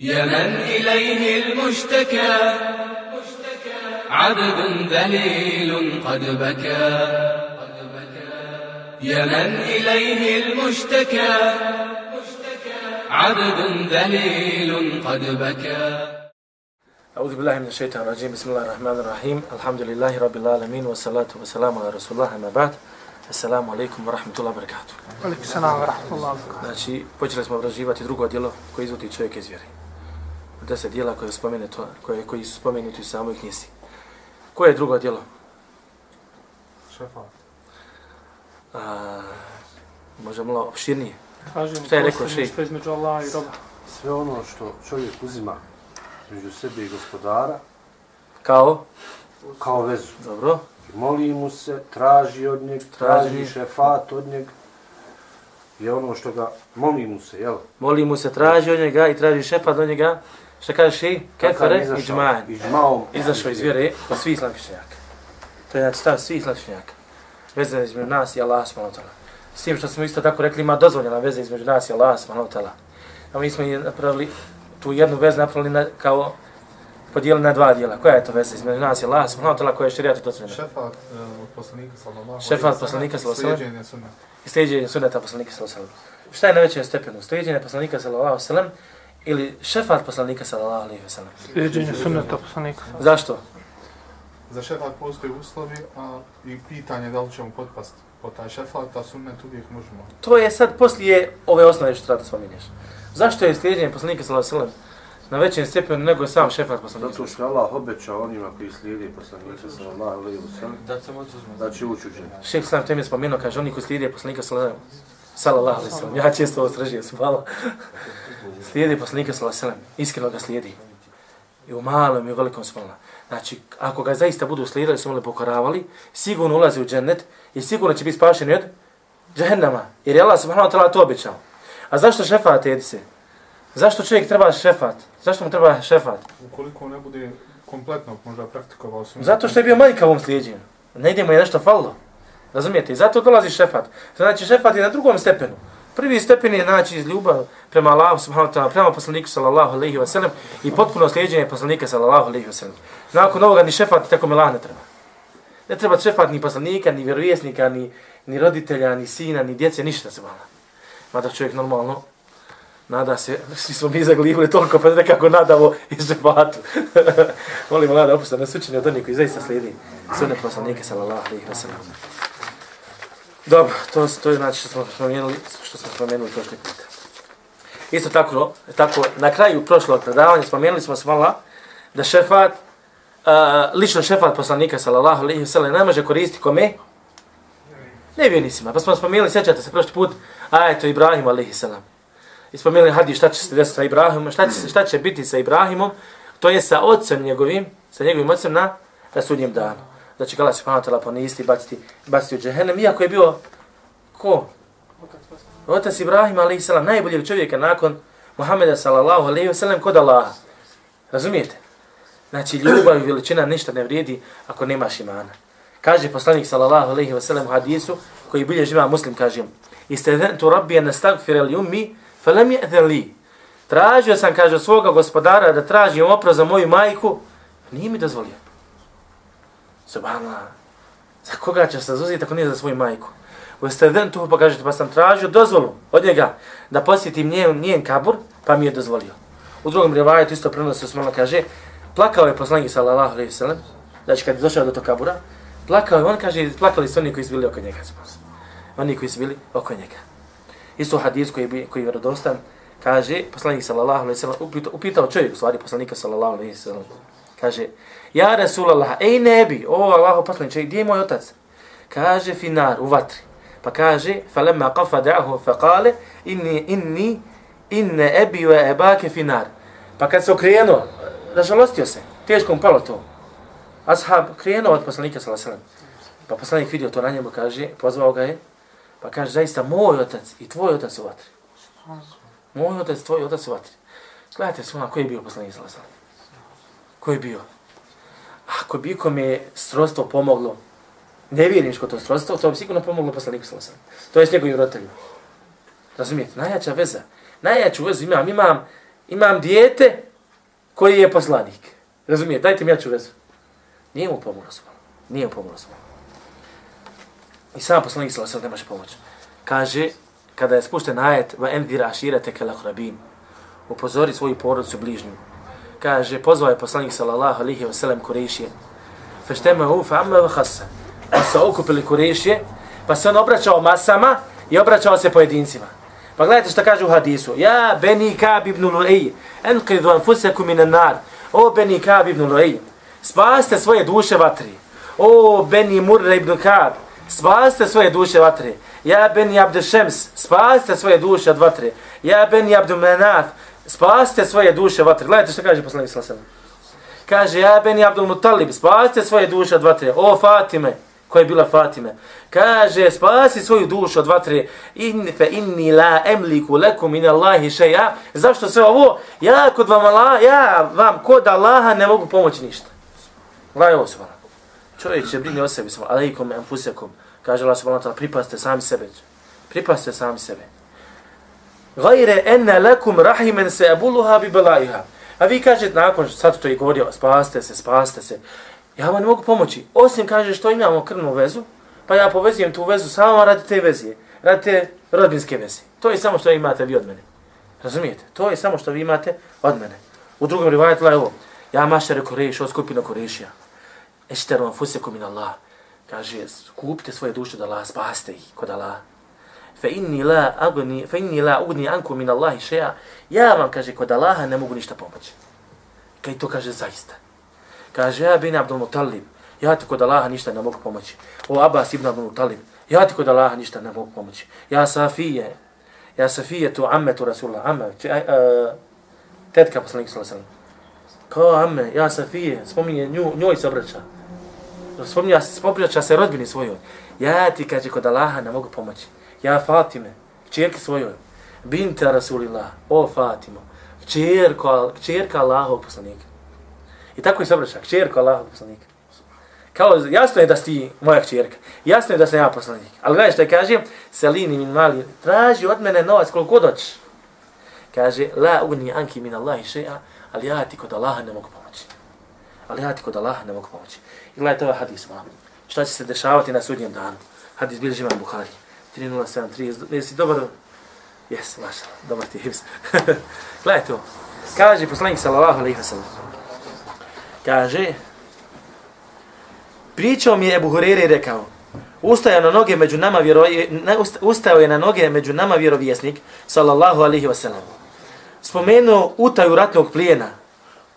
يا من إليه المشتكى. عبد ذليل قد بكى. يا من إليه المشتكى. عبد ذليل قد بكى. أعوذ بالله من الشيطان الرجيم. بسم الله الرحمن الرحيم. الحمد لله رب العالمين والصلاة والسلام على رسول الله أما بعد. Assalamu alaikum wa rahmatullahi wa barakatuh. Alaikum salam wa rahmatullahi wa barakatuh. Znači, počeli smo obraživati drugo djelo koje izvodi čovjek iz vjere. Deset djela koje, spomenuto, koje, koji su spomenuti u samoj knjizi. Koje je drugo djelo? Šefa. A, može malo opširnije. Kažem, Šta je rekao šejh? Što između Allaha i roba. sve ono što čovjek uzima među sebe i gospodara Kao? kao vezu. Dobro. I moli mu se, traži od njeg, Traži. traži šefat od njeg. Je ono što ga, moli mu se, jel? Moli mu se, traži od njega i traži šefat od njega. Šta kažeš i? Kefare i džmajan. I džmaom. Izašao iz vjere kod svih islamskih učenjaka. To je znači stav svih islamskih učenjaka. Veza između nas i Allah subhanahu wa ta'ala. S tim što smo isto tako rekli, ima dozvoljena veza između nas i Allah subhanahu wa ta'ala. A mi smo napravili tu jednu vezu napravili na, kao podijelili na dva dijela. Koja je to veza između nas i Allah subhanahu wa ta'ala koja je šerijat dozvoljena? Šefat uh, od poslanika sallallahu Šefat alejhi ve poslanika, sellem, sallallahu alejhi ve Slijeđenje sunneta. I slijedjenje sunneta poslanika sallallahu alejhi ve sellem. Šta je na većem stepenu? Slijedjenje poslanika sallallahu alejhi ve sellem ili šefat poslanika sallallahu alejhi ve sellem? Slijedženje sunneta poslanika. Zašto? Za šefat postoji uslovi, a i pitanje da li ćemo potpasti po taj šefat, a sunnet uvijek možemo. To je sad poslije ove osnove što treba da spominješ. Zašto je slijedjenje poslanika sallallahu alejhi ve sellem na većem stepenu nego je sam šefat poslanika? Zato što je Allah obećao onima koji slijede poslanika sallallahu alejhi ve sellem Da se moći uzmati. da će ući u džennet. Šejh Sam tem je spomenuo, kaže, oni koji slijede poslanika sallallahu alejhi ve sellem. Ja često ovo sržio, su malo. Slijede poslanika sallallahu alejhi ve sellem, iskreno ga slijedi. I u malom i u velikom smala. Znači, ako ga zaista budu slijedili, su mali pokoravali, sigurno ulazi u džennet i sigurno će biti spašeni od džehennama. Jer je Allah subhanahu wa ta'ala to obećao. A zašto šefat, Edise? Zašto čovjek treba šefat? Zašto mu treba šefat? Ukoliko ne bude kompletno možda praktikovao sunnet. Zato što je bio manjka u ovom slijedjenju. Ne idemo je nešto falilo. Razumijete? I zato dolazi šefat. Znači šefat je na drugom stepenu. Prvi stepen je znači iz ljubav prema Allahu subhanahu wa ta'ala, prema poslaniku sallallahu alejhi ve sellem i potpuno slijedeње poslanika sallallahu alejhi ve sellem. Nakon ovoga ni šefat tako me ne treba. Ne treba šefat ni poslanika, ni vjerovjesnika, ni, ni roditelja, ni sina, ni djece, ništa se mala. Mada čovjek normalno nada se, svi smo mi zaglivili toliko, pa nekako nadamo iz šefatu. Molimo Allah da opusta nas učini od onih koji zaista slijedi sunnet poslanika sallallahu alejhi ve sellem. Dobro, to, to je znači što smo spomenuli, što smo spomenuli prošli put. Isto tako, e, tako na kraju prošlog predavanja spomenuli smo svala da šefat, uh, lično šefat poslanika sallallahu alejhi ve sellem ne može koristiti kome? Nevjernicima. Pa smo spomenuli, sjećate se prošli put, ajeto Ibrahim alejhi sallam. I spomenuli hadis šta će se desiti sa Ibrahimom, šta će, šta će biti sa Ibrahimom, to je sa ocem njegovim, sa njegovim ocem na, na sudnjem danu. Da će ga Allah subhanahu wa ta'ala poniziti, baciti, baciti u džehennem, iako je bio, ko? Otac Ibrahim alaihi salam, najbolji čovjeka nakon Muhammeda sallallahu alaihi wasallam kod Allaha. Razumijete? Znači, ljubav i veličina ništa ne vrijedi ako nemaš imana. Kaže poslanik sallallahu alaihi wasallam u hadisu, koji bilje živa muslim, kaže Istedentu rabbi an nastagfira li ummi, falam je li. Tražio sam, kaže, od svoga gospodara da tražim oprost za moju majku, nije mi dozvolio. Subhanallah. Za koga će se zauzeti ako nije za svoju majku? U tu pa kažete, pa sam tražio dozvolu od njega da posjetim njen, njen kabur, pa mi je dozvolio. U drugom rivajetu isto prenosi Osmano kaže, plakao je poslanik sallallahu alejhi ve sellem, znači kad je došao do tog kabura, plakao je, on kaže, plakali su oni koji su bili oko njega. Oni koji su bili oko njega. Isto hadis koji, bi, koji je vjerodostan, kaže, poslanik sallallahu alejhi ve sellem, upitao, upitao čovjek, u stvari poslanika sallallahu alejhi ve sellem, kaže, ja Rasulallah, ej nebi, o Allahu poslaniče, gdje je moj otac? Kaže, finar, u vatri. Pa kaže, falemma qafa da'ahu fa qale, inni, inni, inne ebi wa ebake finar. Pa kad se okrenuo, ražalostio se, teško mu palo to. Ashab krenuo od poslanika sallallahu alejhi ve sellem. Pa poslanik vidio to na njemu, kaže, pozvao ga je, pa kaže, zaista, moj otac i tvoj otac u vatri. Moj otac, tvoj otac u vatri. Gledajte svojna, koji je bio poslanik sallallahu alejhi ve sellem? Koji je bio? Ako bi kome srodstvo pomoglo, nevjerničko to srodstvo, to bi sigurno pomoglo poslaniku sallallahu alejhi To je s njegovim roditeljima. Razumijete? Najjača veza. Najjaču vezu imam, imam imam dijete koji je poslanik. Razumijete? Dajte mi jaču vezu. Nije mu pomoglo svoj. Nije mu pomoglo svoj. I sam poslanik sallallahu alejhi ve ne može pomoći. Kaže, kada je spušten ajet, va endira aširete kelahrabin. upozori svoju porodicu bližnju. Kaže, pozvao je poslanik sallallahu alihi ve sellem Kurešije. Fešteme u fa'amme wa khassa. Pa se okupili Kurešije, pa se on obraćao masama i obraćao se pojedincima. Pa gledajte što kaže u hadisu. Ja, Beni Kab ibn Lu'ej, enqidhu anfuseku minan nar. O, Beni Kab ibn Lu'ej, spasite svoje duše vatri. O, Beni Murra ibn Kab, spasite svoje duše vatre. Ja, Beni Abdešems, spaste spasite svoje duše od vatre. Ja, Beni Abdel Menaf, spasite svoje duše vatre. Gledajte što kaže poslanik sallallahu Kaže, ja, Beni Abdul Mutalib, spasite svoje duše od vatre. O, Fatime, koja je bila Fatime. Kaže, spasi svoju dušu od vatre. In fe inni la emliku lekum in Allahi šeja. Zašto sve ovo? Ja kod vam Allah, ja vam kod Allaha ne mogu pomoći ništa. Allah ovo subhanahu. Čovjek će brini o sebi, subhanahu. Alaikum enfusekum. Kaže Allah subhanahu, pripaste sami sebe. Pripaste sami sebe. Gajre enne lekum rahimen se ebuluha bi belaiha. A vi kažete, nakon sad to je govorio, spaste se, spaste se. Ja vam ne mogu pomoći. Osim kaže što imamo krvnu vezu, pa ja povezujem tu vezu samo radi te vezije, radi te rodbinske veze. To je samo što imate vi od mene. Razumijete? To je samo što vi imate od mene. U drugom rivajetu je ovo. Ja mašere koreš, od skupina korešija. Ešteru fusekom fusekum in Allah. Kaže, kupite svoje duše da Allah, spaste ih kod Allah. Fe inni la agni, fe inni la ugni anku min Allahi šeja. Ja vam, kaže, kod Allaha ne mogu ništa pomoći. Kaj to kaže zaista. Kaže, ja bin Abdul Mutalib, ja ti kod Allaha ništa ne mogu pomoći. O Abbas ibn Abdul Mutalib, ja ti kod Allaha ništa ne mogu pomoći. Ja Safije, ja Safije tu ammetu Rasulullah, amme, če, uh, tetka poslanika sallallahu alejhi Kao amme, ja Safije, spominje nju, njoj se obraća. Spominja se, obraća se rodbini svojoj. Ja ti, kaže, kod Allaha ne mogu pomoći. Ja Fatime, čerke svojoj, binta Rasulillah, o Fatimo, čerka, čerka Allahov poslanika. I tako je se obraća, čerka Allahov poslanika. Kao, jasno je da si moja čerka, jasno je da sam ja poslanik. Ali gledaj što je kaže, Selini min mali, traži od mene novac koliko god hoćeš. Kaže, la ugni anki min Allahi še'a, ali ja ti kod Allaha ne mogu pomoći. Ali ja ti kod Allaha ne mogu pomoći. I gledajte ovaj hadis, malo. Šta će se dešavati na sudnjem danu? Hadis bilježi imam Buhari. 3.07.3. Jesi dobar? Jes, maša, dobar ti je. gledajte ovo. Kaže poslanik sallallahu alaihi wa. Kaže, pričao mi je Ebu Hurere rekao, ustao na noge među nama vjero, ustao je na noge među nama vjerovjesnik, sallallahu alaihi wa sallam. Spomenuo utaju ratnog plijena,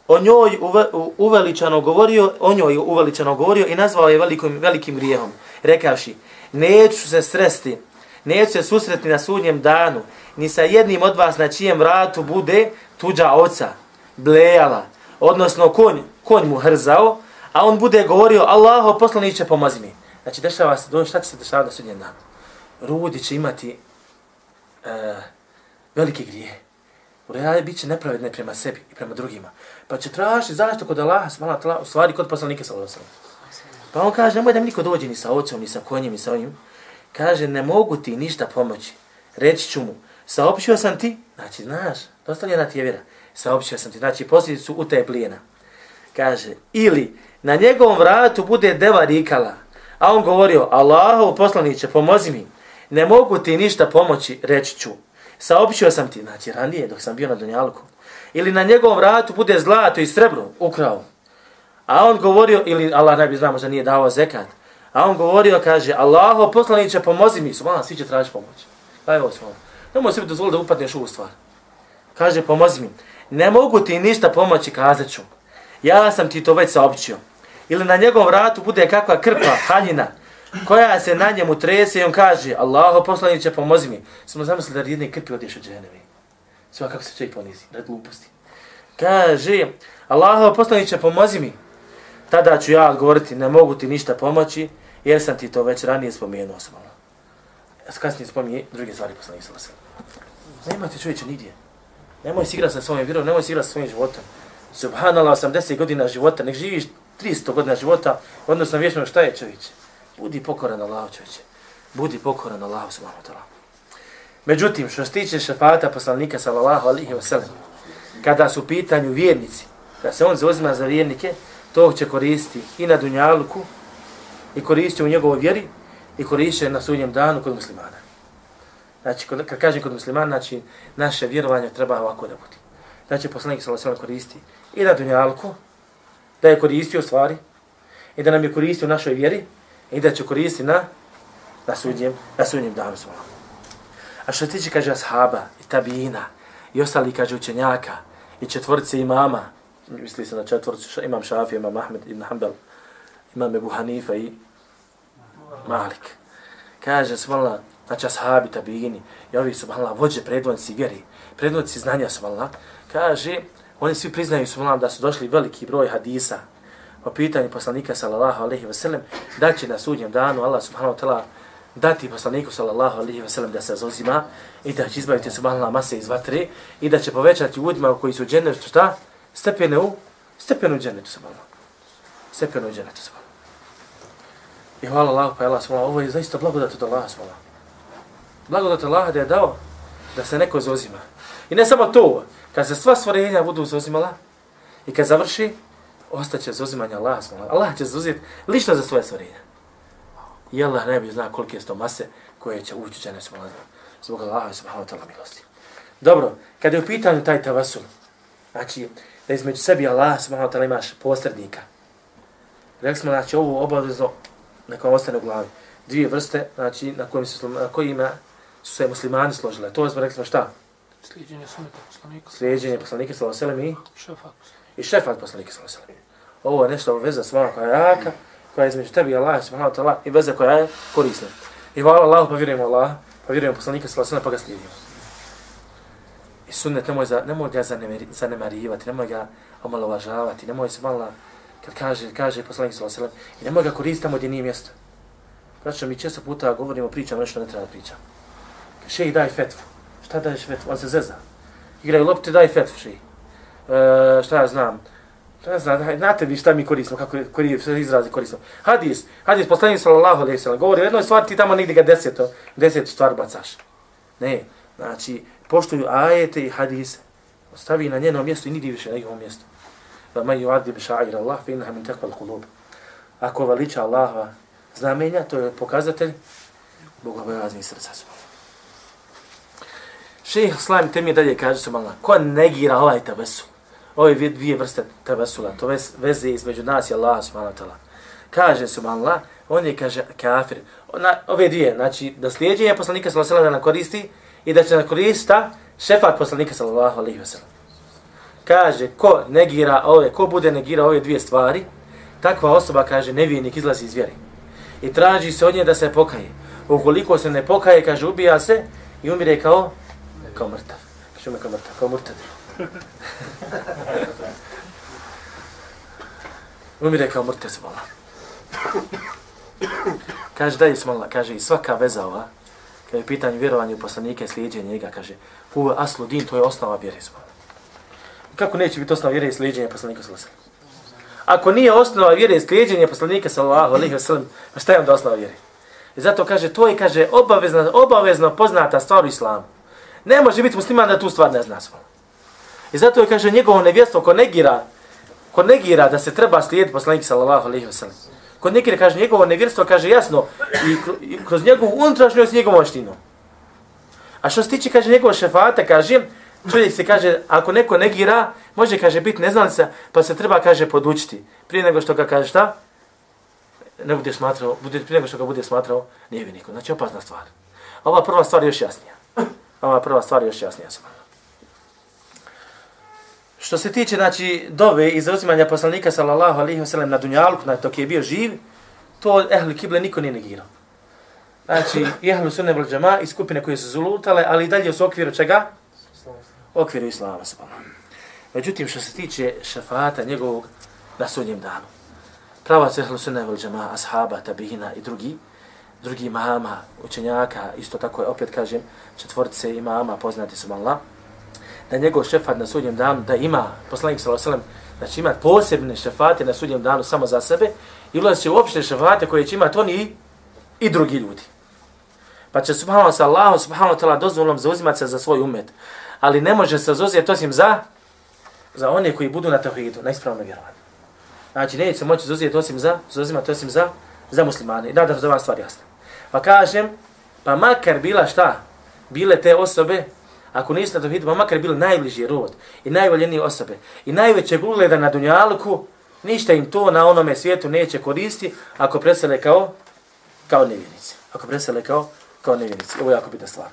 o njoj uve, uveličano govorio, o njoj uveličano govorio i nazvao je velikim, velikim grijehom, rekavši, neću se sresti, neću se susretni na sudnjem danu, ni sa jednim od vas na čijem vratu bude tuđa oca, blejala, odnosno konj, konj mu hrzao, a on bude govorio, Allaho poslaniće pomozi mi. Znači, dešava se, šta će se dešavati na sudnjem danu? Rudi će imati uh, velike grije. U reali bit će nepravedne prema sebi i prema drugima. Pa će tražiti zašto kod Allaha, smala tla, u stvari kod poslanike sa Allahom. Pa on kaže, nemoj da mi niko dođe ni sa ocom, ni sa konjem, ni sa onim. Kaže, ne mogu ti ništa pomoći. Reći ću mu, saopćio sam ti, znači, znaš, dostavljena ti je vjera. Saopćio sam ti, znači, posljedicu su u plijena. Kaže, ili na njegovom vratu bude deva rikala, a on govorio, Allahov poslaniće, pomozi mi, ne mogu ti ništa pomoći, reći ću. Saopćio sam ti, znači ranije dok sam bio na Dunjalku, ili na njegovom vratu bude zlato i srebro, ukrao. A on govorio, ili Allah ne znamo da nije dao zekat, a on govorio, kaže, Allahov poslaniće, pomozi mi, subhano, svi će tražiti pomoć. Pa evo subhano, nemoj sebi dozvoliti da upadneš u ovu stvar. Kaže, pomozi mi, ne mogu ti ništa pomoći, kazat ću. Ja sam ti to već saopćio ili na njegovom vratu bude kakva krpa, haljina, koja se na njemu trese i on kaže, Allaho poslaniće, pomozi mi. Smo zamislili da jedne krpi odješ od dženevi. Sva kako se čovjek ponizi, red gluposti. Kaže, Allaho poslaniće, pomozi mi. Tada ću ja odgovoriti, ne mogu ti ništa pomoći, jer sam ti to već ranije spomenuo sam. Ja kasnije spominje druge stvari poslaniće sa vasem. Nema ti čovječe nigdje. Nemoj si igrati sa svojim vjerom, nemoj si igrati sa svojim životom. Subhanallah, 80 godina života, nek živiš 300 godina života, odnosno vječno šta je čovječe. Budi pokoran Allah, čovječe. Budi pokoran Allah, subhanahu wa ta'ala. Međutim, što se tiče šefata poslanika, sallallahu alihi wasallam, kada su u pitanju vjernici, kada se on zauzima za vjernike, to će koristiti i na dunjalku, i koristit u njegovoj vjeri, i koristit na sudnjem danu kod muslimana. Znači, kod, kad kažem kod muslimana, znači, naše vjerovanje treba ovako da bude. Znači, poslanik sallallahu alejhi koristi i na dunjalku, da je koristio stvari, i da nam je koristio u našoj vjeri, i da će koristiti na, na sudnjem, na sudnjem danu svojom. A što se tiče, kaže, ashaba, i tabina, i ostali, kaže, učenjaka, i četvorce imama, misli se na četvrcu, imam Šafija, imam Ahmed ibn Hanbel, imam Ebu Hanifa i Malik. Kaže, subhanallah, znači ashabi, tabijini, i ovi su, subhanallah, vođe predvodnici vjeri, predvodnici znanja, subhanallah, kaže, oni svi priznaju, subhanallah, da su došli veliki broj hadisa po pitanju poslanika, sallallahu alaihi wa sallam, da će na sudnjem danu Allah, subhanahu wa ta'ala, dati poslaniku, sallallahu alaihi wa sallam, da se zozima i da će izbaviti, subhanallah, mase iz vatre i da će povećati ljudima koji su džennetu, šta? Stepene u, stepene u dženetu subhanallah. Stepene u dženetu subhanallah. I hvala Allah, pa je Allah, subhanallah, ovo je zaista blagodat od Allah, subhanallah blagodat Allah da je dao da se neko zozima. I ne samo to, kad se sva stvorenja budu zozimala i kad završi, ostaće zozimanje Allah. Allah će zoziti lično za svoje stvorenja. I Allah ne bi zna kolike je to mase koje će ući džene smola zbog Allaha i subhanahu ta'la milosti. Dobro, kada je u pitanju taj tavasul, znači da između sebi Allah subhanahu ta'la imaš posrednika. Rekli smo, znači, ovo obavezno neka ostane u glavi. Dvije vrste, znači, na kojim se, na kojima su se muslimani složile. To smo rekli smo šta? Slijedjenje sunneta poslanika. Slijedjenje poslanika sallallahu alejhi ve i šefat. I šefat poslanika sallallahu alejhi ve Ovo je nešto veza s koja je jaka, koja je između tebi i Allah subhanahu wa ta'ala i veza koja je korisna. I hvala Allahu pa vjerujemo Allah, pa vjerujemo poslanika sallallahu alejhi ve pa ga slijedimo. I sunnet nemoj, za, nemoj ga zanemarivati, nemoj ga omalovažavati, nemoj se malo, kad kaže, kaže poslanik sallallahu alejhi ve i nemoj ga koristiti tamo gdje nije mjesto. Znači, mi često puta govorimo, pričamo nešto ne treba da pričamo šej daj fetvu. Šta daješ fetvu? On se zeza. Igraju lopte, daj fetvu šej. E, šta ja znam? Ne znam, daj, znate vi šta mi koristimo, kako kori, izrazi koristimo. Hadis, hadis, poslanik sallallahu alejhi ve sellem govori o jednoj stvari, ti tamo negdje ga deseto, deset stvar bacaš. Ne, znači, poštuju ajete i hadis, stavi na njeno mjesto i nidi više na njegovom mjestu. Va ma yu'addi bi sha'ir Allah, fa innaha min taqwa al-qulub. Ako veliča Allahova znamenja, to je pokazatelj bogobojaznih srca su. Šejh Slam te mi dalje kaže se malo, ko negira ovaj tevesul? Ove dvije vrste tevesula, to vez, veze između nas i Allaha subhanahu wa ta'ala. Kaže se malo, on je kaže kafir. Ona, ove dvije, znači da slijedjenje poslanika sallallahu alejhi ve sellem koristi i da će na korista šefat poslanika sallallahu alaihi wa sellem. Kaže ko negira ove, ko bude negira ove dvije stvari, takva osoba kaže nevijenik izlazi iz vjere. I traži se od nje da se pokaje. Ukoliko se ne pokaje, kaže ubija se i umire kao kao mrtav. Kaže me kao mrtav, kao mrtav. Umire kao mrtav se. Kaže, daj smola, kaže, i svaka veza ova, Kad je pitanje vjerovanja u poslanike, slijedjenje njega, kaže, u aslu din, to je osnova vjere smola. Kako neće biti osnova vjere i slijedjenje poslanika sallallahu Ako nije osnova vjere i slijedjenje poslanika sallallahu alejhi ve sellem, pa šta je onda osnova vjere? I zato kaže, to je, kaže, obavezno, obavezno poznata stvar u islamu. Ne može biti musliman da tu stvar ne zna svoj. I zato je, kaže, njegovo nevjestvo ko negira, ko negira da se treba slijediti poslanik sallallahu alaihi wa Kod Ko kaže, njegovo nevjerstvo, kaže, jasno, i kroz njegovu unutrašnjost njegovu maštinu. A što se tiče, kaže, njegovo šefata, kaže, čovjek se kaže, ako neko negira, može, kaže, biti neznalica, pa se treba, kaže, podučiti. Prije nego što ga kaže šta? Ne bude smatrao, bude, prije nego što ga bude smatrao, nije niko. Znači, opasna stvar. Ova prva stvar je još jasnija. Ova prva stvar je još jasnija sam. Što se tiče, znači, dove i zauzimanja poslanika, sallallahu alaihi ve sellem na dunjalku, znači, dok je bio živ, to ehli kible niko nije negirao. Znači, ehli sunne vel džama i skupine koje su zulutale, ali i dalje su okviru čega? Okviru islama, sallallahu Međutim, što se tiče šefata njegovog na sudnjem danu, pravac ehli sunne vel džama, ashaba, tabihina i drugi, drugi imama, učenjaka, isto tako je, opet kažem, četvorce imama, poznati su Allah, da njegov šefat na sudnjem danu, da ima, poslanik s.a.v. znači ima posebne šefate na sudnjem danu samo za sebe i ulazit će u opšte šefate koje će imati oni i, i drugi ljudi. Pa će subhanahu sa Allahom, subhanahu ta'ala dozvolom zauzimati se za svoj umet. Ali ne može se zauzeti osim za za one koji budu na tevhidu, na ispravnom vjerovanju. Znači, neće se moći zauzeti osim za, zauzimati osim za, za muslimane. I nadam se da vam stvar jasna. Pa kažem, pa makar bila šta, bile te osobe, ako niste na tevhidu, pa makar bili najbliži rod i najvoljenije osobe i najveće ugleda na dunjalku, ništa im to na onome svijetu neće koristi ako presele kao, kao nevjernici. Ako presele kao, kao nevjernici. Ovo je jako bitna stvar.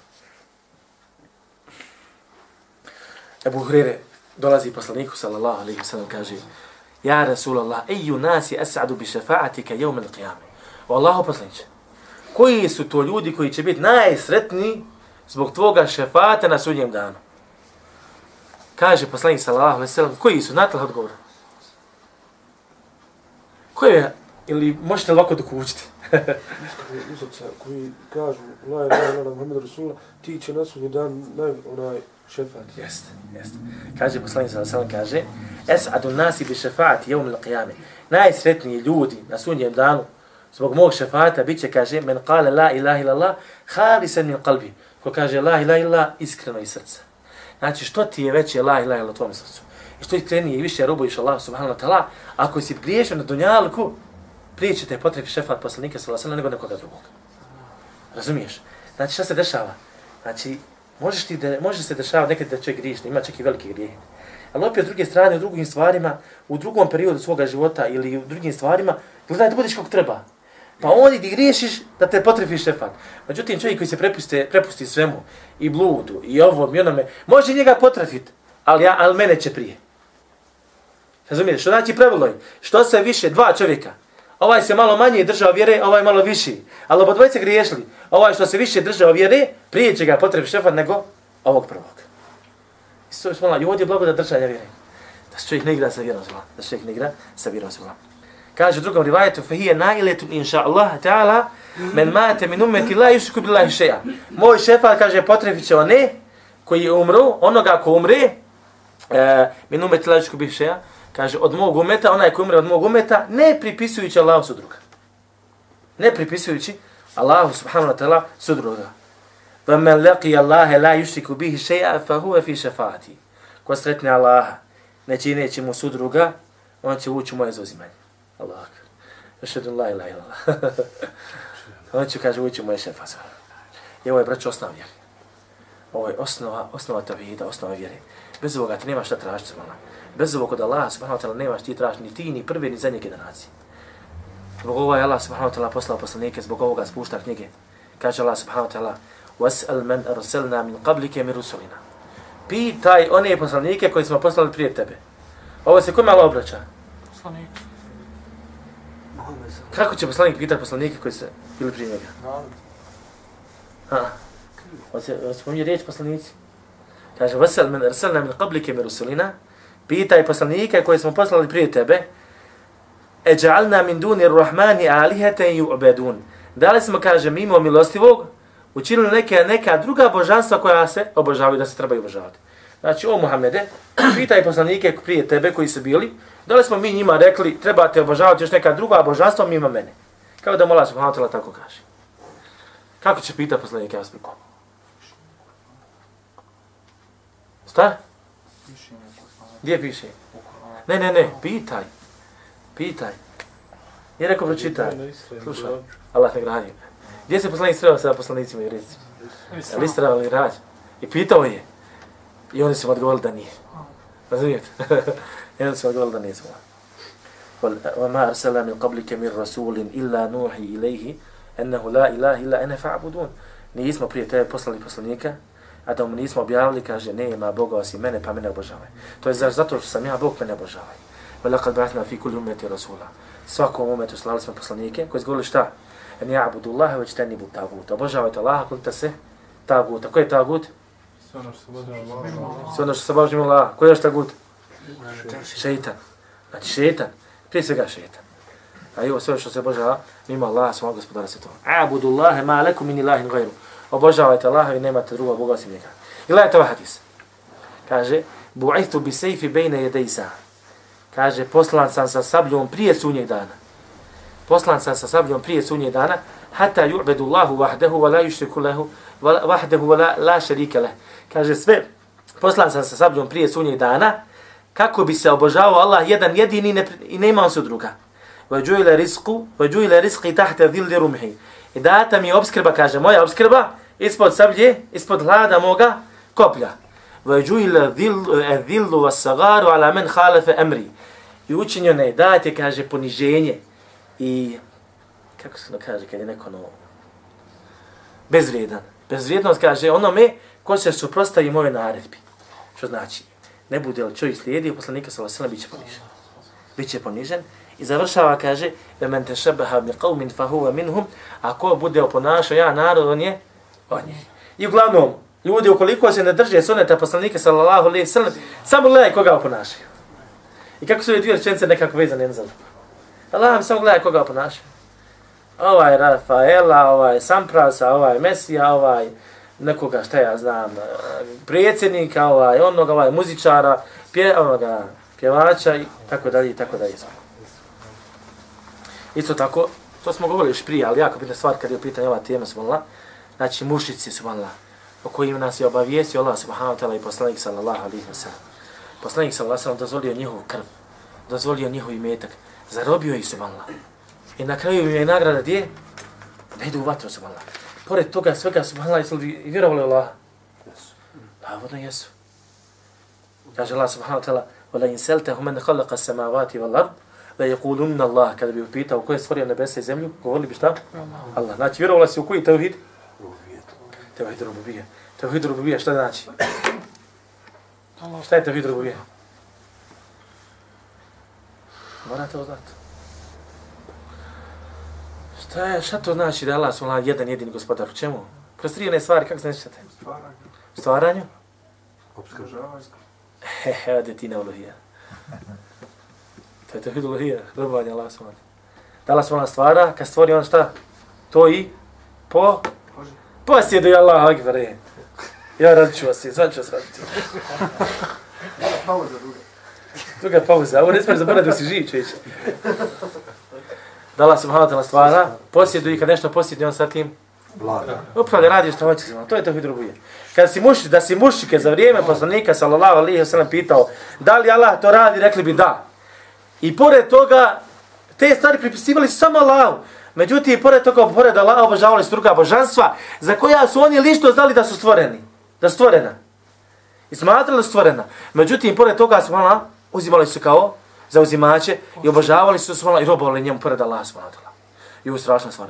Ebu Hrere dolazi poslaniku sallallahu alaihi sallam kaže Ja Rasulallah, eju nasi esadu bi šefaatika jevmel qiyame. O Allahu poslaniče, koji su to ljudi koji će biti najsretniji zbog tvoga šefata na sudnjem danu? Kaže poslanik sallallahu alaihi sallam, koji su? Znate li odgovor? Koji je? Ili možete li ovako dok učiti? Uzoca koji kažu la ilaha illa Muhammed Rasulullah, ti će na sudnji dan naj, onaj šefat. Jeste, jeste. Kaže poslanik sallallahu alejhi ve sellem kaže: "Es'adu nasi bi šefaati yawm al-qiyame." Najsretniji ljudi na sudnjem danu zbog mog šefata biće kaže men qala la ilaha illa Allah khalisan min qalbi. Ko kaže la ilaha illa iskreno iz srca. Znači što ti je veće la ilaha illa u tvom srcu? I što ti i više robuješ Allah subhanahu wa ta'ala, ako si griješio na dunjalku, prije će te potrebi šefat poslanika sallallahu alejhi sellem nego nekoga drugog. Razumiješ? Znači šta se dešava? Znači Možeš ti da, može se dešavati nekad da čovjek griješi, ima čak i velike grijehe. Ali opet s druge strane, u drugim stvarima, u drugom periodu svoga života ili u drugim stvarima, gledaj da budeš kako treba. Pa oni ti griješiš da te potrefi šefat. Međutim, čovjek koji se prepuste, prepusti svemu, i bludu, i ovom, i onome, može njega potrafiti, ali, ja, ali mene će prije. Razumiješ? Što znači pravilo je? Što se više, dva čovjeka, ovaj se malo manje držao vjere, ovaj malo viši. Ali oba dvojice griješili. Ovaj što se više držao vjere, prije će ga potrebi šefat nego ovog prvog. I je smola, i ovdje je blago da držanja vjere. Da se čovjek ne igra sa vjerom zvola. Da se čovjek ne igra sa vjerom zvola. Kaže u drugom rivajetu, fahije nailetu inša Allah ta'ala, men mate min umeti la yushku billahi šeja. Moj šefat kaže potrebit će one koji umru, onoga ko umre, e, min umeti la yushku billahi šeja, kaže, od mog umeta, onaj koji umre od mog umeta, ne pripisujući Allahu sudruga. Ne pripisujući Allahu subhanahu wa ta'ala sudruga. وَمَنْ لَقِيَ اللَّهَ لَا يُشْرِكُ بِهِ شَيْعَ فَهُوَ فِي شَفَاتِ Ko sretne Allaha, ne čineći mu sudruga, on će ući u moje zauzimanje. Allah. Još la ilaha illallah. on će, kaže, ući u moje šefat. I ovo je, braću, osnova vjeri. Ovo je osnova, osnova tavhida, osnova vjeri. Bez ovoga ti nema šta tražiti, svala. Bez ovog od Allah subhanahu wa ta'ala nemaš ti tražiti ni ti, ni prve, ni zadnje generacije. Zbog ovoga je Allah subhanahu wa ta'ala poslao poslanike, zbog ovoga spušta knjige. Kaže Allah subhanahu wa ta'ala, وَاسْأَلْ مَنْ أَرْسَلْنَا مِنْ قَبْلِكَ مِنْ رُسُلِنَا Pitaj one poslanike koji smo poslali prije tebe. Ovo se koji malo obraća? Poslanik. Kako će poslanik pitati poslanike koji su bili prije njega? Ha. Hoće spominje riječ poslanici. Kaže, vasal men arsalna min qablike mi rusulina, pitaj poslanike koje smo poslali prije tebe, e ja'alna min duni rahmani alihete yu'badun. Da li smo, kaže, mimo milostivog, učinili neke, neka druga božanstva koja se obožavaju, da se trebaju obožavati. Znači, o Muhammede, pitaj poslanike prije tebe koji su bili, da li smo mi njima rekli, trebate obožavati još neka druga božanstva mimo mene. Kao da mola subhanahu ta'ala tako kaže. Kako će pita poslanik ja vas Šta? Gdje piše? Ne, ne, ne, pitaj. Pitaj. Je rekao pročitaj. Slušaj, Allah ne gradio. Gdje se poslanik sreo sa poslanicima i rizicima? Listra ali rađ. I pitao je. I oni su mu odgovorili da nije. Razumijete? I oni su mu odgovorili da nije svoja. وما أرسل من قبلك من رسول إلا نوحي إليه أنه لا إله إلا أنا فاعبدون nismo prije tebe poslali poslanika, a da mu nismo objavili, kaže, ne ima Boga osim mene, pa mene obožavaj. To je zato što sam ja Bog, mene obožavaj. Velakad bratna fi kuli umeti rasula. Svakom umetu slali smo poslanike koji izgovorili šta? En ja abudu Allahe već teni bu tagut. Obožavajte Allaha koliko se tagut. A ko je tagut? Sve ono što se božava Allah. Sve ono što se božava Allah. Ko je još tagut? Šeitan. Znači šeitan. Prije svega šeitan. A i ovo sve što se božava mimo Allaha svog gospodara se to. Abudu Allahe ma leku min ilahin gajru obožavajte Allaha i nemate druga Boga osim njega. I gledajte ovaj hadis. Kaže, bu'ithu bi sejfi bejne jedejsa. Kaže, poslan sam sa sabljom prije sunnjeg dana. Poslan sam sa sabljom prije sunnjeg dana, hata ju'bedu Allahu vahdehu, wa la yushriku lehu, vahdehu, wa la, la šerike leh. Kaže, sve, poslan sam sa sabljom prije sunnjeg dana, kako bi se obožavao Allah jedan jedini ne, i ne imao se druga. Vađujile risku, vađujile riski tahte dhilli rumhi. I data mi obskrba, kaže, moja obskrba, ispod sablje, ispod hlada moga koplja. Vađujile dhillu e, vas sagaru ala men halefe emri. I učinjeno je, date, kaže, poniženje. I, kako se to kaže, kad je neko no, bezvrijedan. Bezvrijednost kaže onome ko se suprostavi moje naredbi. Što znači, ne bude li čovjek slijedio, poslanika sa vasila bit će ponižen. Biće ponižen. I završava, kaže, وَمَنْ te بِقَوْمٍ فَهُوَ qavmin minhum, a ko bude oponašao ja narod, on je on je. I uglavnom, ljudi ukoliko se ne drže suneta poslanika sallallahu alaihi sallam, samo gledaj koga oponašaju. I kako su ove dvije rečenice nekako vezane jedna za Allah vam samo gledaj koga oponašaju. Ovaj Rafaela, ovaj Samprasa, ovaj Mesija, ovaj nekoga, šta ja znam, e, predsjednika, ovaj, onoga, ovaj, muzičara, pje, onoga, pjevača i tako dalje i tako dalje. Isto tako, to smo govorili još prije, ali jako bitna stvar kad je u pitanju ova tema, subhanallah, znači mušici, subhanallah, o kojim nas je obavijestio Allah, subhanahu wa ta'ala i poslanik, sallallahu alaihi wa sallam. Poslanik, sallallahu alaihi wa sallam, dozvolio njihovu krv, dozvolio njihov imetak, zarobio ih, subhanallah. I na kraju im je nagrada gdje? Da idu u vatru, subhanallah pored toga svega subhanallah jesu li vjerovali Allah? Jesu. Navodno jesu. Kaže Allah subhanahu wa ta'ala وَلَا إِنْ سَلْتَهُ مَنْ خَلَقَ السَّمَاوَاتِ وَالْأَرْضِ لَيَقُولُنَّ اللَّهِ Kada bi upitao ko je stvorio nebesa i zemlju, govorili bi šta? Allah. Znači, vjerovali si u koji tevhid? Tevhid rububija. Tevhid rububija šta znači? Šta je tevhid rububija? Morate to znati. Šta je, šta to znači da je Allah subhanahu jedan jedini gospodar? U čemu? Kroz tri one stvari, kako znači te? Stvaranju. Stvaranju? Obskržavanju. Hehe, ode ti na uluhija. To je to uluhija, robovanje Allah subhanahu Da Allah subhanahu stvara, kad stvori on šta? To i po? Posjeduj Allah, akbar je. Ja radit ću vas, sad ću vas raditi. Pauza druga. Druga pauza, ovo ne smiješ zaboraviti da si živ, čeće da Allah subhanahu wa ta'ala stvara, posjeduje i kad nešto posjeduje, on sa tim Vlada. Upravo radi što hoće To je to hidrobuje. Kad si muši, da si mušike za vrijeme poslanika sallallahu alejhi ve sellem pitao da li Allah to radi, rekli bi da. I pored toga te stvari pripisivali samo Allahu. Međutim, i pored toga, pored Allaha obožavali su druga božanstva, za koja su oni lično znali da su stvoreni. Da su stvorena. I smatrali su stvorena. Međutim, pored toga su Allah uzimali su kao za uzimače i obožavali su svala i robovali njemu pored Allah subhanahu wa ta'ala. I ovo strašna stvar.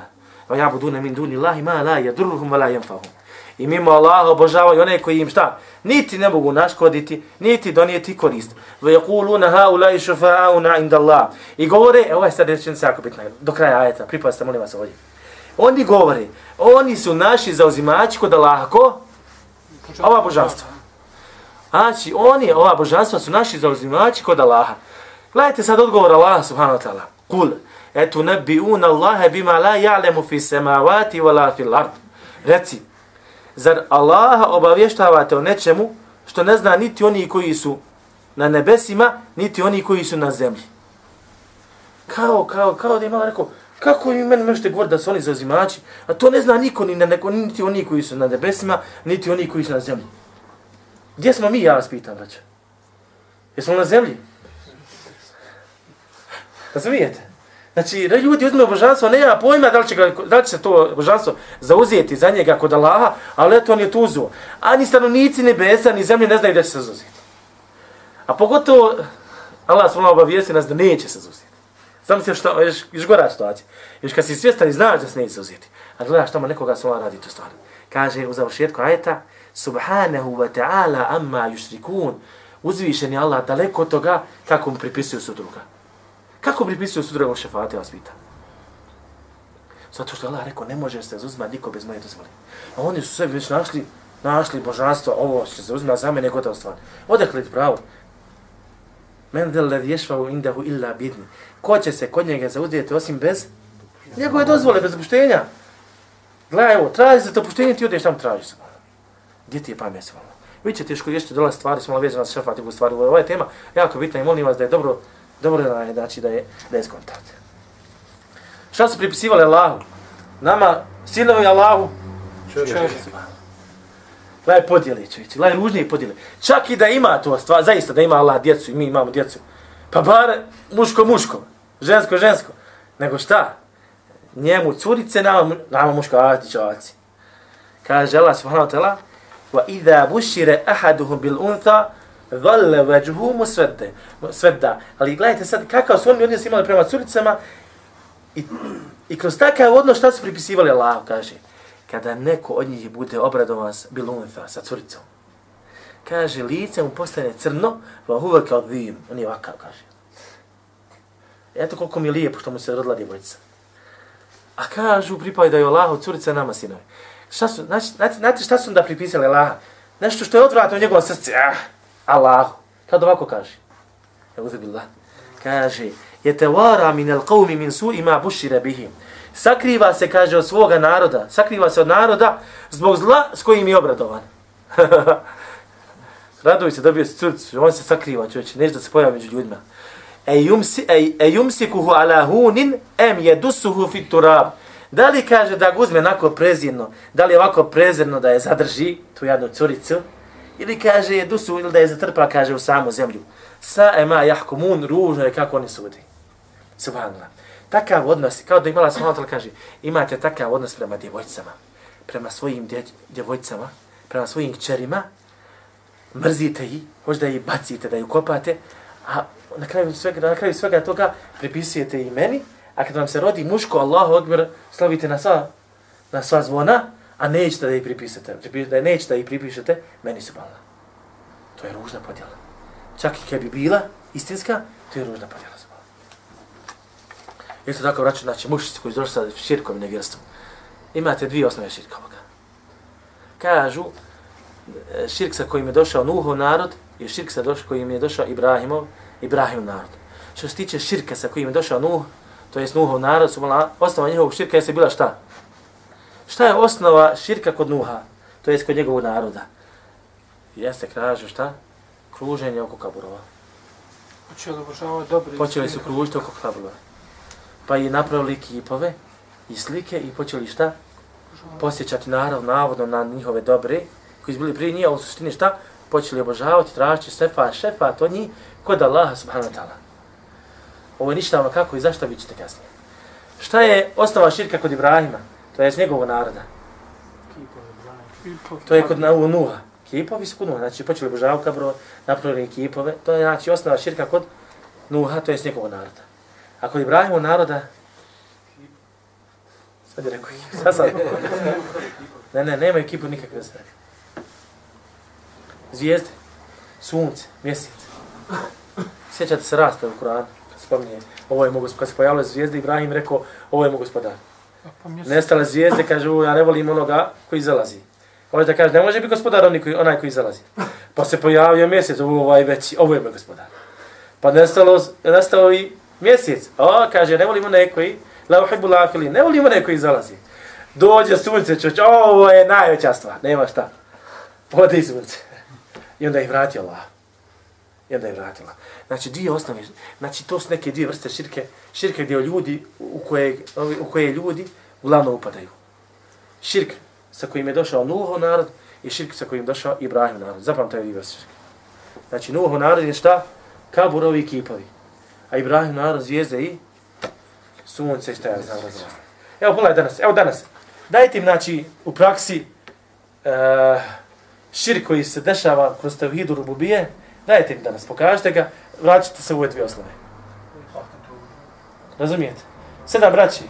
Va ja budu min duni Allahi ma la yadurruhum wa la yanfa'uhum. I mimo Allaha obožavaju one koji im šta? Niti ne mogu naškoditi, niti donijeti korist. Va yaquluna haula'i shufa'auna inda Allah. I govore, evo je sad rečenica jako bitna, do kraja ajeta, pripazite, molim vas ovdje. Oni govore, oni su naši zauzimači kod Allaha, ko? Ova božanstva. Znači, oni, ova božanstva su naši zauzimači kod Allaha. Gledajte sad odgovor Allah subhanahu wa ta'ala. Kul, etu nebi'un Allahe bima la ja'lemu fi semavati wa la fil ard. Reci, zar Allaha obavještavate o nečemu što ne zna niti oni koji su na nebesima, niti oni koji su na zemlji. Kao, kao, kao da imala rekao, kako mi meni možete govoriti da su oni zauzimači, a to ne zna niko ni na neko, niti oni koji su na nebesima, niti oni koji su na zemlji. Gdje smo mi, ja vas pitam, braća? Jesmo na zemlji? Razumijete? Znači, ljudi uzme božanstvo, nema pojma da li, će ga, da li će se to božanstvo zauzeti za njega kod Allaha, ali eto on je tu uzuo. A ni stanovnici nebesa, ni zemlje ne znaju da će se zauzeti. A pogotovo, Allah svala obavijesti nas da neće se zauzeti. Znam se što, još, još gora situacija. Još kad si svjestan i znaš da se neće zauzeti. A gledaš tamo nekoga svala radi tu stvar. Kaže u završetku ajeta, Subhanahu wa ta'ala amma yushrikun. Uzvišen je Allah daleko od toga kako mu pripisuju su druga. Kako pripisuju sudre o šefata, ja vas pitam. Zato što Allah rekao, ne može se zauzimati niko bez moje dozvole. A oni su sebi već našli, našli božanstvo, ovo će se uzimati za mene, gotova stvar. Odakle ti pravo? Men del led ješvavu indahu illa bidni. Ko će se kod njega zauzeti osim bez njegove dozvole, bez opuštenja? Gledaj, evo, traži za to opuštenje, ti odeš tamo traži se. Gdje ti je pamet svala? Vi će teško riješiti dole stvari, smo vezano za šefativu stvari. Ovo je tema jako bitna i molim vas da je dobro dobro da je, znači da je, da je skontate. Šta su pripisivali Allahu? Nama, sinovi Allahu? Čovječe. Gledaj podjele, čovječe, gledaj ružnije podjele. Čak i da ima to stvar, zaista da ima Allah djecu i mi imamo djecu. Pa bar muško muško, žensko žensko. Nego šta? Njemu curice, nama, nama muškarci čovaci. Kaže Allah subhanahu wa ta'ala, wa idha bushira ahaduhum bil untha dhalla wajhuhu svedda. ali gledajte sad kakav su oni odnos imali prema curicama i, i kroz takav odnos šta su pripisivali Allah kaže kada neko od njih bude obradovan s bilunfa, sa curicom kaže lice mu postane crno va huwa kadhim on je ovakav kaže eto koliko mi je lijepo što mu se rodila djevojčica a kažu pripadaju Allahu curica nama sinovi Šta su, znači, znate, znate šta su da pripisali Allaha? Nešto što je odvratno u njegovom srcu. Ah, Allah. Kad ovako kaže? Evo billah. Kaže, je te vara min al qawmi min su ima bušire bihi. Sakriva se, kaže, od svoga naroda. Sakriva se od naroda zbog zla s kojim je obradovan. Raduj se, dobio se crcu, on se sakriva, čovječe, neće da se pojavi među ljudima. E yumsi, e, e yumsikuhu ala hunin, em jedusuhu fit turab. Da li kaže da ga uzme onako prezirno, da li ovako prezirno da je zadrži tu jednu curicu, ili kaže je dusu ili da je zatrpa, kaže u samu zemlju. Sa ema jahkumun, ružno je kako oni sudi. Subhanallah. Takav odnos, kao da imala smo kaže, imate takav odnos prema djevojcama, prema svojim dje, djevojcama, prema svojim kćerima, mrzite ih, hoće da ih bacite, da ih kopate, a na kraju svega, na kraju svega toga pripisujete i meni, A kad vam se rodi muško, Allahu Akbar, slavite na sva, na sva zvona, a nećete da ih pripisate, da nećete da ih pripišete, meni su balna. To je ružna podjela. Čak i kad bi bila istinska, to je ružna podjela. Isto tako vraću, znači, mušici koji došli sa širkom i nevjerstvom. Imate dvije osnove širka ovoga. Kažu, e, širk sa kojim je došao Nuhov narod, i širk sa doš, kojim je došao Ibrahimov, Ibrahim narod. Što se tiče širka sa kojim je došao Nuh, to jest Nuhov narod, su mala, osnova njihovog širka je bila šta? Šta je osnova širka kod Nuha? To jest kod njegovog naroda. Jeste, kažu šta? Kruženje oko kaburova. Počeli obožavati dobri. Počeli su kružiti oko kaburova. Pa i napravili kipove i slike i počeli šta? Posjećati narod, navodno na njihove dobre, koji su bili prije njih, ali u suštini šta? Počeli obožavati, tražiti sefa, šefa, to njih, kod Allaha subhanahu wa ta'ala. Ovo je ništa kako i zašto vi ćete kasnije. Šta je ostava širka kod Ibrahima? To je njegovog naroda. To je kod Nuha. Kipovi su kod Nuha. Znači počeli obožavati kabro, napravili kipove. To je znači osnova širka kod Nuha, to je njegovog naroda. A kod Ibrahimu naroda... Sad je rekao, sad sad. Ne, ne, nemaju kipu nikakve sve. Zvijezde, sunce, mjesec. Sjećate se rasprave u Kuranu? spominje, ovo je mogu, kad se pojavile zvijezde, Ibrahim rekao, ovo je mogu gospodar. Nestale zvijezde, kaže, ja ne volim onoga koji zalazi. Ovo da kaže, ne može biti gospodar onaj koji, onaj koji zalazi. Pa se pojavio mjesec, ovo ovaj veći, ovo je moj gospodar. Pa nestalo, nestao i mjesec. O, kaže, ne volimo nekoj, la uhibbu lafili, ne volimo nekoj zalazi. Dođe sunce, čoč, ovo je najveća stvar, nema šta. Odi sunce. I onda ih vratio Allah jedna je vratila. Znači, dvije osnovne, znači to su neke dvije vrste širke, širke gdje ljudi, u koje, u koje ljudi uglavnom upadaju. Širk sa kojim je došao Nuho narod i širk sa kojim je došao Ibrahim narod. Zapam taj vrste širke. Znači, Nuho narod je šta? Kaburovi kipovi. A Ibrahim narod zvijezde i sunce šta ja znam razvoj. Evo, pogledaj danas, evo danas. Dajte im, znači, u praksi uh, širk koji se dešava kroz tevhidu rububije, Dajte mi danas, pokažite ga, vraćite se u ove dvije osnove. Razumijete? Sedam braći.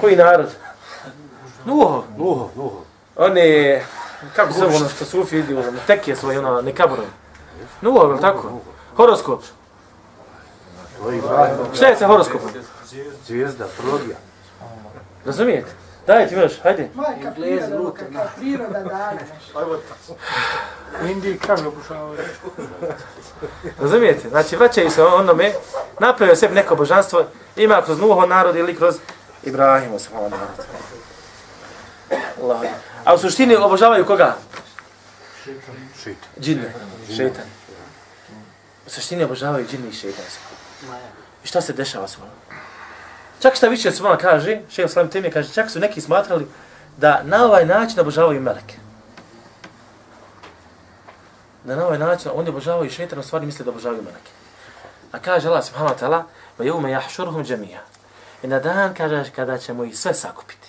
Koji narod? Nuho. Nuho, Nuho. Oni, kako se ono što su ufi idu, ono, tek je svoj, ono, ne kaborovi. Nuho, je tako? Horoskop. Šta je sa horoskopom? Zvijezda, prologija. Razumijete? Daj ti još, hajde. Majka priroda, kakva priroda dana. U Indiji krave obožavaju. Razumijete? Znači, vraćaju se onome, napravio sebi neko božanstvo, ima kroz Nuho narod ili kroz Ibrahimo se malo narod. Allah. A u suštini obožavaju koga? Šeitan. Džinne. Šeitan. U suštini obožavaju džinne i šeitan. I šta se dešava s Čak šta više se malo kaže, šeho slavim Temije kaže, čak su neki smatrali da na ovaj način obožavaju meleke. da na ovaj način oni obožavaju šeitan, u stvari misle da obožavaju meleke. A kaže Allah subhanahu wa ta'ala, va jevme jahšurhum džemija. I na dan kaže kada ćemo ih sve sakupiti.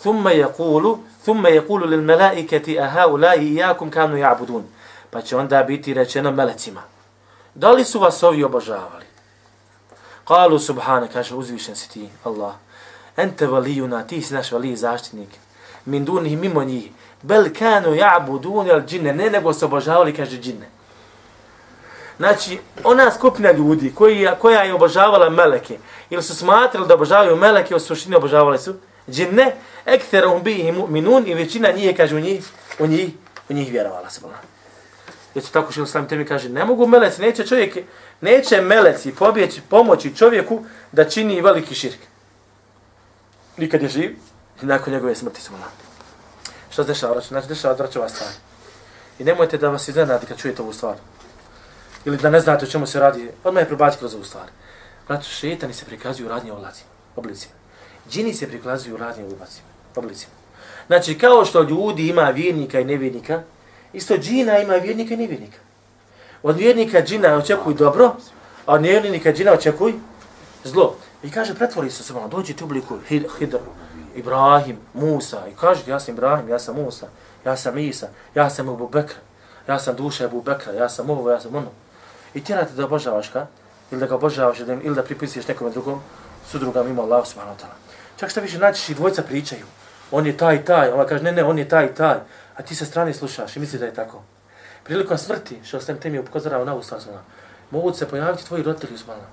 Thumma yaqulu, thumma yaqulu lil malaikati a haula'i iyyakum kanu ya'budun. Pa će onda biti rečeno melecima. Da li su vas ovi obožavali? Kalu subhane, kaže uzvišen si ti, Allah. Ente valijuna, ti si naš valij zaštitnik. Min dunih mimo njih. Bel kanu ja'budun al džinne. Ne nego se obožavali, kaže džinne. Znači, ona skupina ljudi koji, koja je obožavala meleke, ili su smatrali da obožavaju meleke, u suštini obožavali su džinne, ektherum bi mu'minun i većina njih, kaže, u njih, u njih, u njih vjerovala se. Jer su tako što sam temi kaže, ne mogu meleci, neće čovjek, neće meleci pobjeći, pomoći čovjeku da čini veliki širk. Nikad je živ, i nakon njegove smrti su Što se dešava? Znači, dešava vraća stvar. I nemojte da vas iznenadi kad čujete ovu stvar. Ili da ne znate o čemu se radi, odmah je probaciti kroz ovu stvar. Znači, šetani se prikazuju u radnje oblicima. Džini se prikazuju u radnje oblicima. Znači, kao što ljudi ima vjernika i nevjernika, isto džina ima vjernika i nevjernika. Od vjernika džina očekuj dobro, a od nevjernika džina očekuj zlo. I kaže, pretvori se se malo, dođi ti u obliku Hidr, Ibrahim, Musa. I kaže, ja sam Ibrahim, ja sam Musa, ja sam Isa, ja sam Abu Bekr, ja sam duša Abu Bekra, ja sam ovo, ja sam ono. I tjerate da obožavaš ka, ili da ga obožavaš, ili da pripisuješ nekom drugom, sudrugam ima Allah subhanahu wa ta'ala. Čak šta više naćiš i dvojca pričaju. On je taj taj, ona kaže ne ne, on je taj taj. A ti sa strane slušaš i misliš da je tako. Prilikom smrti, što sam te mi upozorao na usta zvala, mogu se pojaviti tvoji roditelji zvala.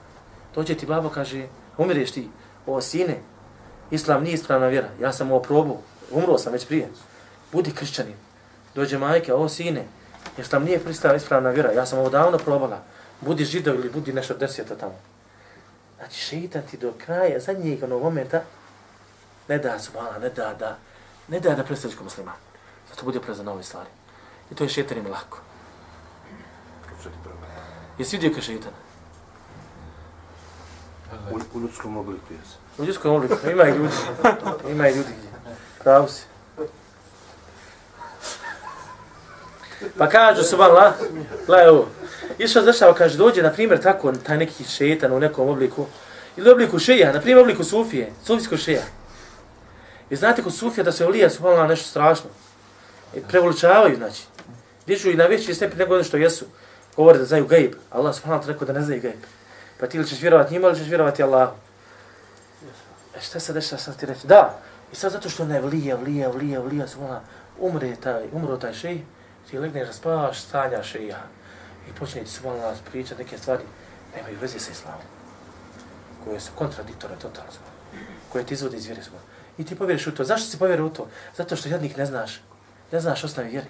Dođe ti babo, kaže, umireš ti, o sine, islam nije ispravna vjera, ja sam ovo probao, umro sam već prije. Budi kršćanin. Dođe majka, o sine, islam nije pristava ispravna vjera, ja sam ovo davno probala. Budi židov ili budi nešto deseta tamo. Znači, šeitan ti do kraja, zadnjeg onog momenta, ne da subhala, ne da da, ne da da predstaviš ko muslima. Zato bude na ove stvari. I to je šetanima lako. Jesi vidio kao šetan? U, u ljudskom obliku jes. U ljudskom obliku, ima i ljudi. Ima i ljudi. Pravo si. Pa kažu se vala, gledaj ovo. Išao zašao, kaže, dođe, na primjer, tako, taj neki šetan u nekom obliku, ili obliku šeja, na primjer, obliku sufije, sufijsko šeja. I znate kod Sufija da se olija su malo nešto strašno. I prevoličavaju, znači. Dižu i na veći stepen nego ono što jesu. Govore da znaju gajib. Allah subhanahu wa rekao da ne znaju gajib. Pa ti li ćeš vjerovati njima ili ćeš vjerovati Allahu? E šta se dešava sad ti reći? Da. I sad zato što ne vlija, vlija, vlija, vlija, su umre taj, umro taj šeji, ti legneš, spavaš, stanja šeja. I počne ti su nas pričati neke stvari, nemaju veze sa islamom. Koje su kontradiktore totalno. Koje ti izvode iz vjere svojom. I ti povjeriš u to. Zašto si povjerio u to? Zato što jednik ne znaš. Ne znaš osnovi vjeri.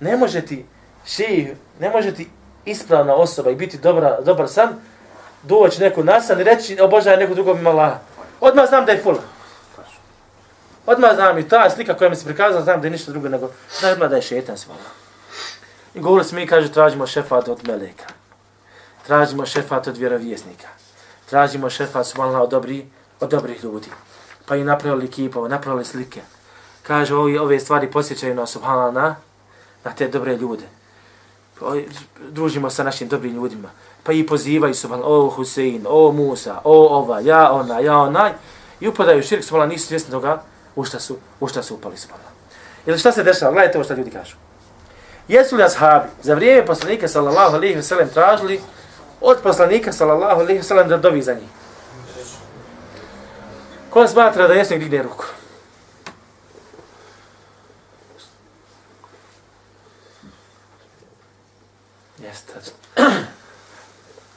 Ne može ti ših, ne može ti ispravna osoba i biti dobra, dobar sam, doći neko nasan i reći obožaj neko drugog ima Allah. Odmah znam da je fula. Odmah znam i ta slika koja mi se prikazala, znam da je ništa drugo nego, znam odmah da je šetan svala. I govorili smo mi, kaže, tražimo šefat od meleka. Tražimo šefat od vjerovjesnika. Tražimo šefat subhanallah od, dobri, od dobrih ljudi pa i napravili kipove, napravili slike. Kaže, ovi, ove stvari posjećaju nas, subhanallah, na, na te dobre ljude. Družimo sa našim dobrim ljudima. Pa i pozivaju, su, o Husein, o Musa, o ova, ja ona, ja onaj. I upadaju širk, su nisu svjesni toga u šta su, u šta su upali, su Ili šta se dešava? Gledajte ovo šta ljudi kažu. Jesu li ashabi za vrijeme poslanika, sallallahu alaihi ve sellem tražili od poslanika, sallallahu alaihi ve sellem da dovi za njih? Ko smatra da jesu, digne ruku. Jeste.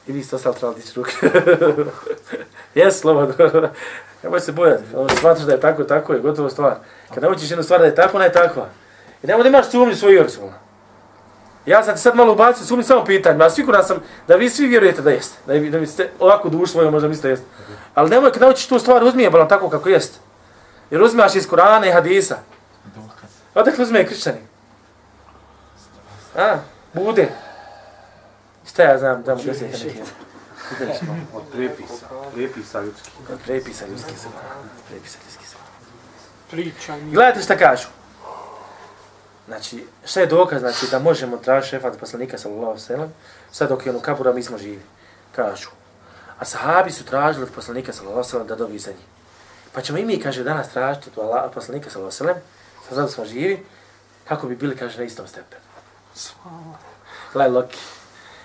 I vi ste ostali trebali dići ruke. Jes, slobodno. Nemoj se bojati. Ono smatraš da je tako, tako je, gotovo stvar. Kad naučiš jednu stvar da je tako, ona je takva. I nemoj da imaš sumnju svoju vjeru Ja sam ti sad malo ubacio sumnju samo pitanje, a siguran sam da vi svi vjerujete da jeste. Da, da mi ste ovako dušu svoju možda mislite jeste. Ali nemoj kad naučiš tu stvar, uzmi je balan tako kako jeste. Jer uzmeš iz Kurana i Hadisa. Odakle uzme je kršćani? A, bude. Šta ja znam, da mu desete neki. Od prepisa, prepisa ljudski. Od prepisa ljudski su. Prepisa ljudski su. Pričanje. Gledajte šta kažu. Znači, šta je dokaz, znači, da možemo tražiti šefat poslanika, sallallahu sallam, sad dok je on u kabura, mi smo živi. Kažu. A sahabi su tražili od poslanika, sallallahu sallam, da dovi za njih. Pa ćemo i mi, kaže, danas tražiti od Allah, poslanika, sallallahu sallam, sad smo živi, kako bi bili, kaže, na istom stepenu. Gledaj, Loki.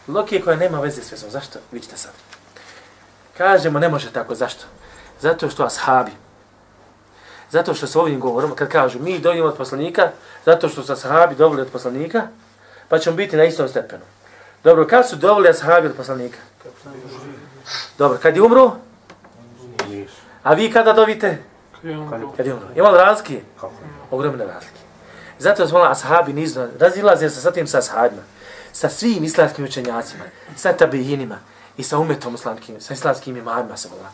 Loki koja nema veze s vezom. Zašto? Vidite sad. Kažemo, ne može tako. Zašto? Zato što ashabi, zato što s ovim govorom, kad kažu mi dojimo od poslanika, zato što su ashabi dobili od poslanika, pa ćemo biti na istom stepenu. Dobro, kad su dobili ashabi od poslanika? Dobro, kad je umro? A vi kada dobite? Kad je umro. Ima li razlike? Ogromne razlike. Zato zvolila ashabi nizu, razilaze se sa tim sa ashabima, sa svim islamskim učenjacima, sa tabijinima i sa umetom islamskim, sa islamskim imamima se volila.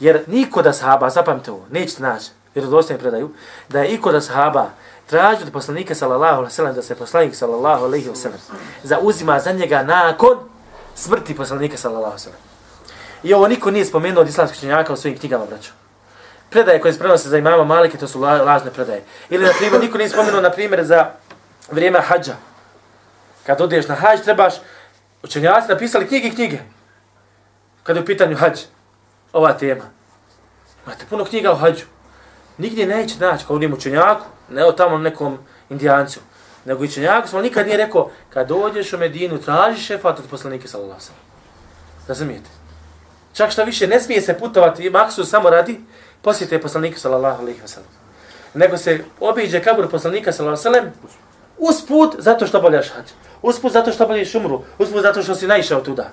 Jer niko da sahaba, zapamte ovo, nećete naći, vjerodostojni predaju, da je iko da sahaba traži od poslanika sallallahu alaihi sellem da se poslanik sallallahu alaihi sallam zauzima za njega nakon smrti poslanika sallallahu alaihi sellem. I ovo niko nije spomenuo od islamskih činjaka u svojim knjigama, braćo. Predaje koje se prenose za imama Malike, to su la, lažne predaje. Ili, na primjer, niko nije spomenuo, na primjer, za vrijeme hađa. Kad odeš na hađ, trebaš, učenjaci napisali knjige i knjige. Kad je u pitanju hađ, ova tema. Imate puno knjiga o hađu. Nigdje neće naći kao onim učenjaku, ne o tamo nekom indijancu, nego učenjaku smo nikad nije rekao, kad dođeš u Medinu, traži šefat od poslanike sallallahu sallam. Razumijete? Čak što više, ne smije se putovati, maksu samo radi, posjete poslanika sallallahu alaihi wa sallam. Nego se obiđe kabur poslanika sallallahu alaihi wa sallam, usput zato što boljaš hađa. Usput zato što boljaš umru. Usput zato što si naišao tuda.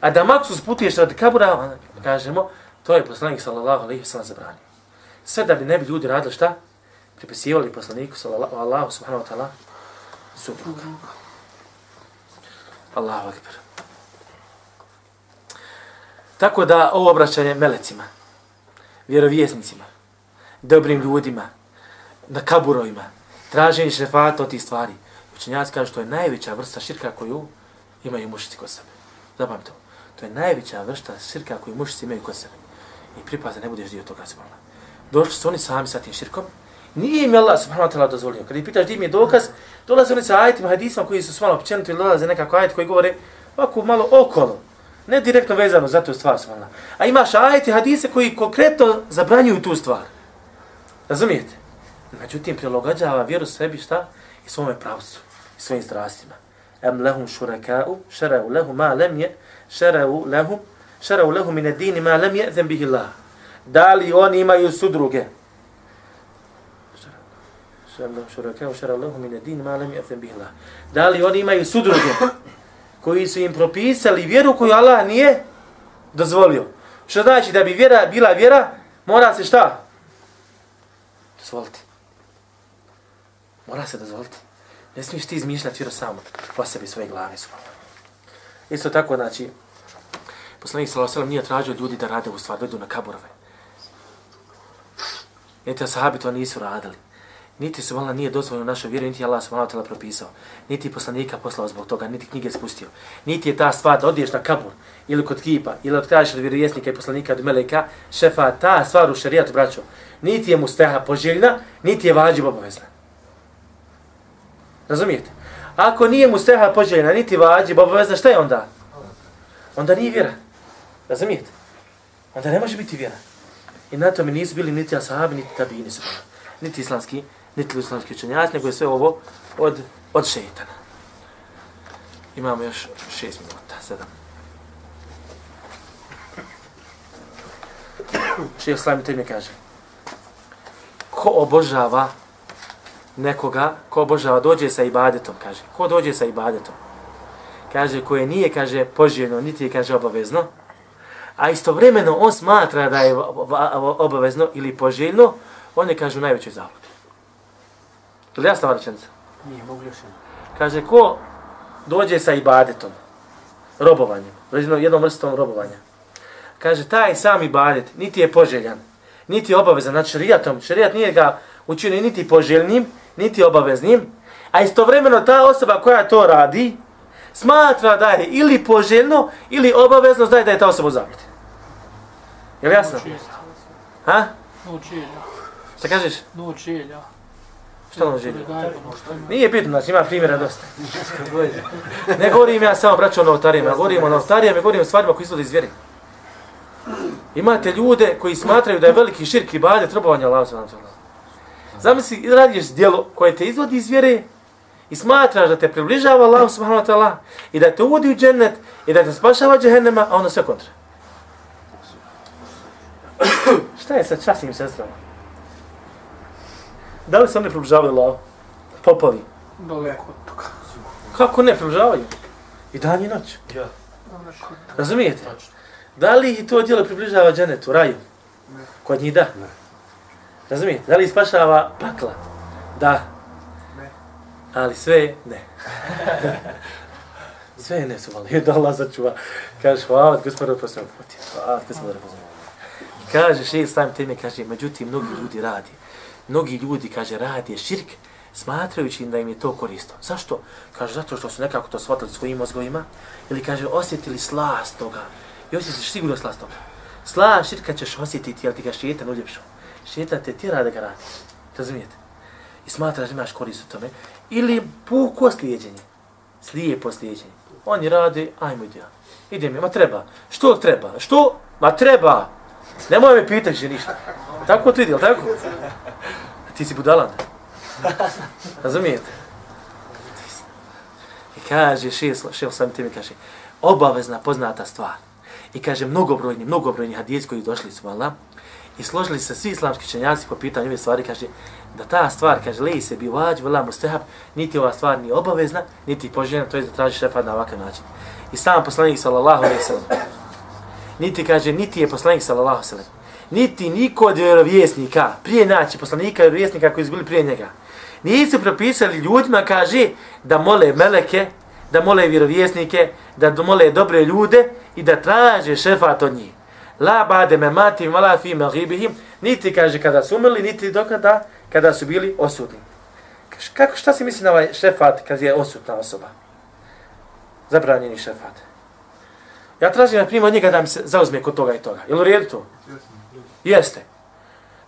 A da maksus sputuješ od kabura, kažemo, to je poslanik sallallahu alaihi sallam zabranio. Sve da bi ne bi ljudi radili šta? Pripisivali poslaniku sallallahu alaihi subhanahu wa ta'ala supruga. Allahu akbar. Tako da ovo obraćanje melecima, vjerovjesnicima, dobrim ljudima, na kaburovima, traženje šefata od tih stvari. Učenjaci kažu što je najveća vrsta širka koju imaju mušici kod sebe. Zapamite to. To je najveća vrsta širka koju mušici imaju kod sebe. I pripaze, ne budeš dio toga zbog Došli su oni sami sa tim širkom. Nije im Allah subhanahu wa ta'ala dozvolio. Kad ih pitaš di mi je dokaz, dolaze oni sa ajitima, hadisima koji su malo općenito ili dolaze nekako ajit koji govore ovako malo okolo. Ne direktno vezano za tu stvar, svala. A imaš ajeti hadise koji konkretno zabranjuju tu stvar. Razumijete? Međutim, prilogađava vjeru sebi šta? I svome pravcu, svojim strastima. Em lehum šuraka'u, šera'u lehu ma lem je, šera'u lehum, šera'u lehu mine dini ma lem je, zem bihi Allah. Da li oni imaju sudruge? Šuraka'u, šera'u lehu mine dini ma lem je, zem Allah. Da li oni imaju sudruge? koji su im propisali vjeru koju Allah nije dozvolio. Što znači da bi vjera bila vjera, mora se šta? Dozvoliti. Mora se dozvoliti. Ne smiješ ti izmišljati vjeru samo po sebi svoje glave. Isto tako, znači, poslanik s.a.v. nije tražio ljudi da rade u stvar, dođu na kaburove. Niti sahabi to nisu radili niti su vala nije dozvoljeno našoj vjeri, niti je Allah subhanahu wa ta'ala propisao, niti poslanika poslao zbog toga, niti knjige spustio. Niti je ta stvar da odiješ na kabur, ili kod kipa, ili odkrađeš od vjerovjesnika i poslanika od meleka, šefa, ta stvar u šarijatu, braćo, niti je musteha poželjna, niti je vađib obavezna. Razumijete? Ako nije mu steha poželjena, niti vađib obavezna, šta je onda? Onda nije vjera. Razumijete? Onda ne može biti vjera. I na tome nisu bili niti ashabi, niti tabini su niti islamski niti islamski učenjac, nego je sve ovo od, od šeitana. Imamo još šest minuta, sedam. Šeho Slavim te mi kaže, ko obožava nekoga, ko obožava, dođe sa ibadetom, kaže, ko dođe sa ibadetom, kaže, koje nije, kaže, poželjno, niti je, kaže, obavezno, a istovremeno on smatra da je obavezno ili poželjno, on je, kaže, u najvećoj zabludi. Ili jasna ova rečenica? Nije mogu još Kaže, ko dođe sa ibadetom, robovanjem, jednom, jednom vrstom robovanja, kaže, taj sam ibadet niti je poželjan, niti je obavezan, znači šarijatom, šarijat nije ga učinio niti poželjnim, niti obaveznim, a istovremeno ta osoba koja to radi, smatra da je ili poželjno, ili obavezno, znaje da je ta osoba u zabludi. Je li jasno? Noć Ha? Noć. Šta kažeš? Noć. Šta? Daj, ono. Nije bitno, znači ima primjera dosta. Ne govorim ja samo braćo o novotarijama, ja govorim o novotarijama, ja govorim o stvarima koji izvode iz vjere. Imate ljude koji smatraju da je veliki širk i bade trobovanja Allah. Zamisli, radiš djelo koje te izvodi iz vjere i smatraš da te približava Allah subhanahu wa ta'ala i da te uvodi u džennet i da te spašava džehennema, a onda sve kontra. Šta je sa časnim sestrama? Da li se oni približavaju Allah? Popovi. Daleko od toga. Kako ne približavaju? I dan i noć. Daleko. Razumijete? Da li ih to djelo približava dženetu, raju? Kod njih da. Razumijete? Da li spašava pakla? Da. Ali sve ne. sve ne su mali. Da Allah začuva. Kaže, hvala ti gospodinu posljednog puti. Hvala ti gospodinu posljednog Kaže, šeht stavim teme, kaže, međutim, mnogi ljudi radi. Mnogi ljudi, kaže, radi je širk, smatrajući da im je to koristo. Zašto? Kaže, zato što su nekako to shvatili svojim mozgovima, ili kaže, osjetili slast toga. I osjetiš sigurno slast toga. Slast širka ćeš osjetiti, jel ti ga šetan uljepšu. Šetan te tira da ga radiš. Razumijete? I smatraš da imaš korist u tome. Ili puko slijedjenje. Slijepo slijedjenje. Oni rade, ajmo idem. ja. Ide mi, ma treba. Što treba? Što? Ma treba. Nemoj me pitati že ništa. Tako to ide, tako? A ti si budalan. Razumijete? I kaže, šest, šest sam ti mi kaže, obavezna poznata stvar. I kaže, mnogobrojni, mnogobrojni hadijeci koji došli su, vala, i složili se svi islamski čenjaci po pitanju ove stvari, kaže, da ta stvar, kaže, leji se bi vađ, vela mustehab, niti ova stvar ni obavezna, niti poželjena, to je da traži šefat na ovakav način. I sam poslanik, sallallahu alaihi sallam, niti kaže, niti je poslanik, sallallahu alaihi sallam, niti niko od vjerovjesnika, prije naći poslanika i vjerovjesnika koji su bili prije njega, nisu propisali ljudima, kaže, da mole meleke, da mole vjerovjesnike, da mole dobre ljude i da traže šefat od njih. La bade me mati mala fi maghibihim, niti kaže kada su umrli, niti dokada kada su bili osudni. Kako, šta si misli na ovaj šefat kad je osudna osoba? Zabranjeni šefat. Ja tražim na primjer od njega da mi se zauzme kod toga i toga. Jel u redu to? Jeste.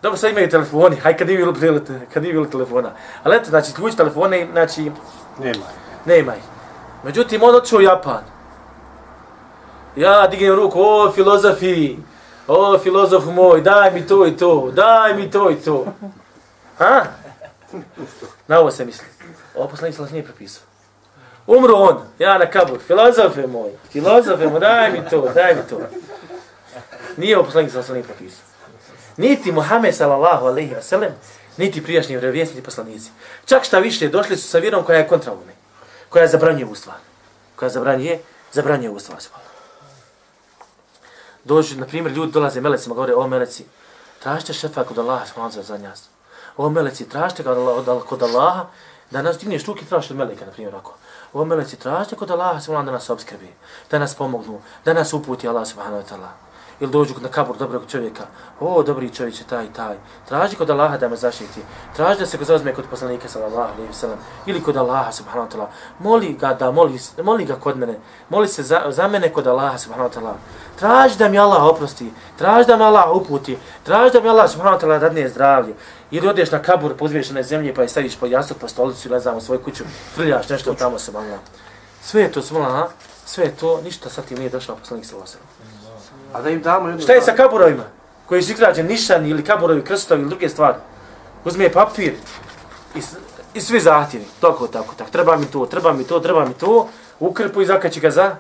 Dobro, sad imaju telefoni, haj kad nije bilo, kad nije bilo telefona. Ali eto, znači, ključ telefone, znači, Nema. nema ih. Međutim, on otišao u Japan. Ja dignem ruku, o filozofi, o filozof moj, daj mi to i to, daj mi to i to. Ha? Na ovo se misli. Ovo poslanik sam nije propisao. Umro on, ja na kabur, filozofe moj, filozofe moj, daj mi to, daj mi to. Nije ovo poslanik sam nije propisao. Niti Muhammed sallallahu alaihi wa sallam, niti prijašnji vjerovjesnici poslanici. Čak šta više, došli su sa vjerom koja je kontra ovome, koja zabranjuje u stvar. Koja zabranjuje, zabranjuje u stvar. Dođu, na primjer, ljudi dolaze melecima, govore, o meleci, tražite šefa kod Allaha, smanza za njas. O meleci, tražite kod Allaha, kod Allaha da nas digneš ruke, tražite od meleka, na primjer, ako. O meleci, tražite kod Allaha, smanza da nas obskrbi, da nas pomognu, da nas uputi Allah, subhanahu wa ta'ala ili dođu na kabur dobrog čovjeka, o, dobri čovjek je taj, taj, traži kod Allaha da me zaštiti, traži da se ga zauzme kod poslanika, sallallahu alaihi wa sallam, ili kod Allaha, subhanahu wa ta'ala, moli ga da, moli, moli ga kod mene, moli se za, za mene kod Allaha, subhanahu wa ta'ala, traži da mi Allah oprosti, traži da mi Allah uputi, traži da mi Allah, subhanahu wa ta'ala, dadne zdravlje, ili odeš na kabur, pozviješ na zemlje, pa je staviš po jastuk, po stolicu, ili znam, u svoju kuću, frljaš nešto tamo, subhanahu Sve je to, subhanahu sve je to, ništa sa tim nije došao poslanik, sallallahu wa. A da im damo jednu... Šta je sa kaburovima? Koji su izgrađeni nišani ili kaburovi, krstovi ili druge stvari? Uzme papir i, i svi zahtjevi. Tako, tako, tako. Treba mi to, treba mi to, treba mi to. Ukrpu i zakači ga za,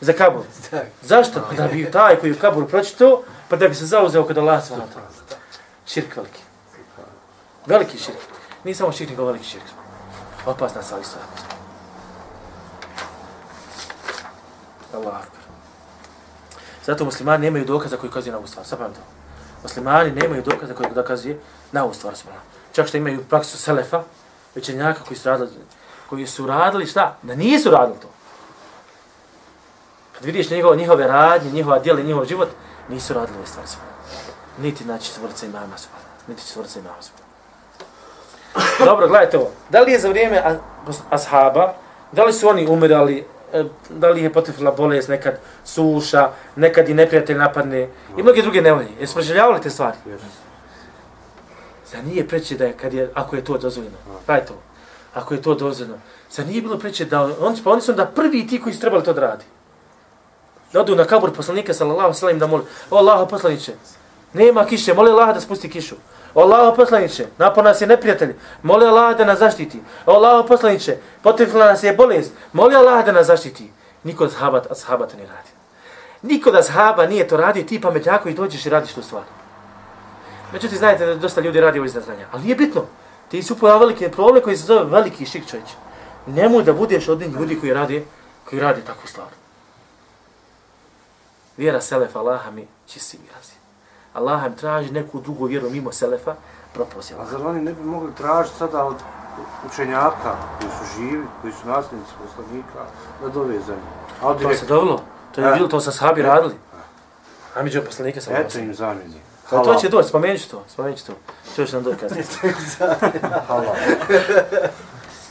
za kabur. Zašto? Pa da bi taj koji u kaburu pročito, pa da bi se zauzeo kod Allah svata. Širk veliki. Veliki širk. Nije samo širk, nego veliki širk. Opasna sa isto. Allah akbar. Zato muslimani nemaju dokaza koji kazuje na ovu stvar. Sapam to. Muslimani nemaju dokaza koji dokazuje na ovu stvar. Čak što imaju praksu selefa, većenjaka koji su radili, koji su radili šta? Da nisu radili to. Kad vidiš njegove, njihove radnje, njihova djela njihov život, nisu radili ove stvari. Niti znači četvorca imama su. Niti četvorca imama su. Dobro, gledajte ovo. Da li je za vrijeme ashaba, da li su oni umirali da li je potrefila bolest, nekad suša, nekad i neprijatelj napadne i mnoge druge nevolje. Jesu preživljavali te stvari? Zar nije preće da je, kad je, ako je to dozvoljeno? Daj to. Ako je to dozvoljeno. Zar nije bilo preće da on, pa oni su onda prvi ti koji su trebali to da radi. Da odu na kabur poslanika sallallahu sallam da moli. O Allaho poslaniće, nema kiše, moli Allah da spusti kišu. O Allaho poslaniće, napon nas je neprijatelj, moli Allah da nas zaštiti. O Allaho poslaniće, nas je bolest, moli Allah da nas zaštiti. Niko od sahaba, a sahaba to ne radi. Niko da sahaba nije to radio, ti pametnjako i dođeš i radiš tu stvar. Međutim, znajte da dosta ljudi radi ovo iz. Ali nije bitno. Ti su upojao veliki problem koji se zove veliki šik čovječ. Nemoj da budeš od njih ljudi koji radi, koji radi takvu stvar. Vjera Selefa, Allaha mi čisti razi. Allah im traži neku drugu vjeru mimo Selefa, propozi A Allah. zar oni ne bi mogli tražiti sada od učenjaka koji su živi, koji su nasljednici poslanika, da dove zemlju? A od To se dobilo. To je E. bilo, to sa sahabi radili. A mi ćemo poslanike sa Eto im zamjeni. To, to će doći, spomenut ću to, spomenut ću to. To još nam doći kasnije. Halal.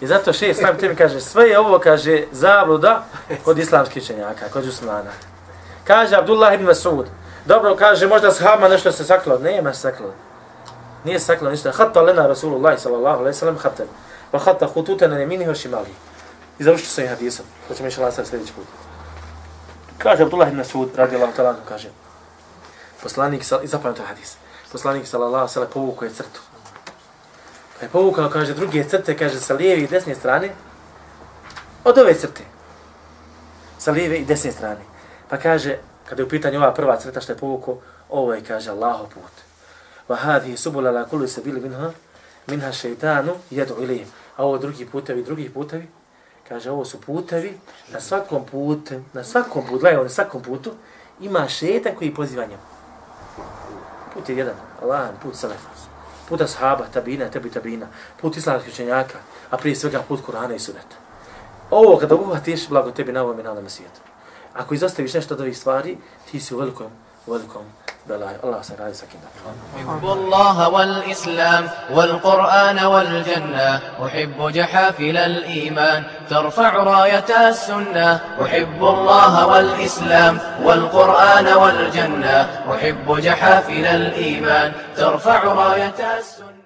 I zato šest sam tebi kaže, sve je ovo, kaže, zabluda kod islamskih učenjaka, kod Usmana. Kaže Abdullah ibn Masud, dobro, kaže, možda sahama nešto se saklo. Nema se saklo. Nije se saklo ništa. Hatta lena Rasulullah sallallahu alaihi sallam hatta. Pa hatta hututa na nemini hoši mali. I završit ću sa ovim hadisom. To ćemo išla nastaviti sljedeći put. Kaže Abdullah ibn Sud, radi Allah talanu, kaže, poslanik, sal- i zapamljate hadis, poslanik sallallahu alaihi sallam povukao je crtu. Pa je povukao, kaže, druge crte, kaže, sa lijeve i desne strane, od ove crte. Sa lijeve i desne strane. Pa kaže, kada je u pitanju ova prva crta što je povuku, ovo je, kaže, Allaho put. Wa hadhi subula la kulli sabili minha, minha šeitanu jedu ilijim. A ovo drugi putevi, drugi putevi, kaže, ovo su putevi, na svakom putu, na svakom putu, gledaj, na svakom putu, ima šetan koji poziva njemu. Put je jedan, Allah, put Selefa. Put ashaba, tabina, tebi tabina, put islamskih učenjaka, a prije svega put Kur'ana i Sunneta. Ovo kada obuhvatiš, blago tebi na ovom i na ovom svijetu. Ako izostaviš nešto od ovih stvari, ti si u velikom, velikom kim da. أحب الله والإسلام والقرآن والجنة أحب جحافل الإيمان ترفع راية السنة أحب الله والإسلام والقرآن والجنة أحب جحافل الإيمان ترفع راية السنة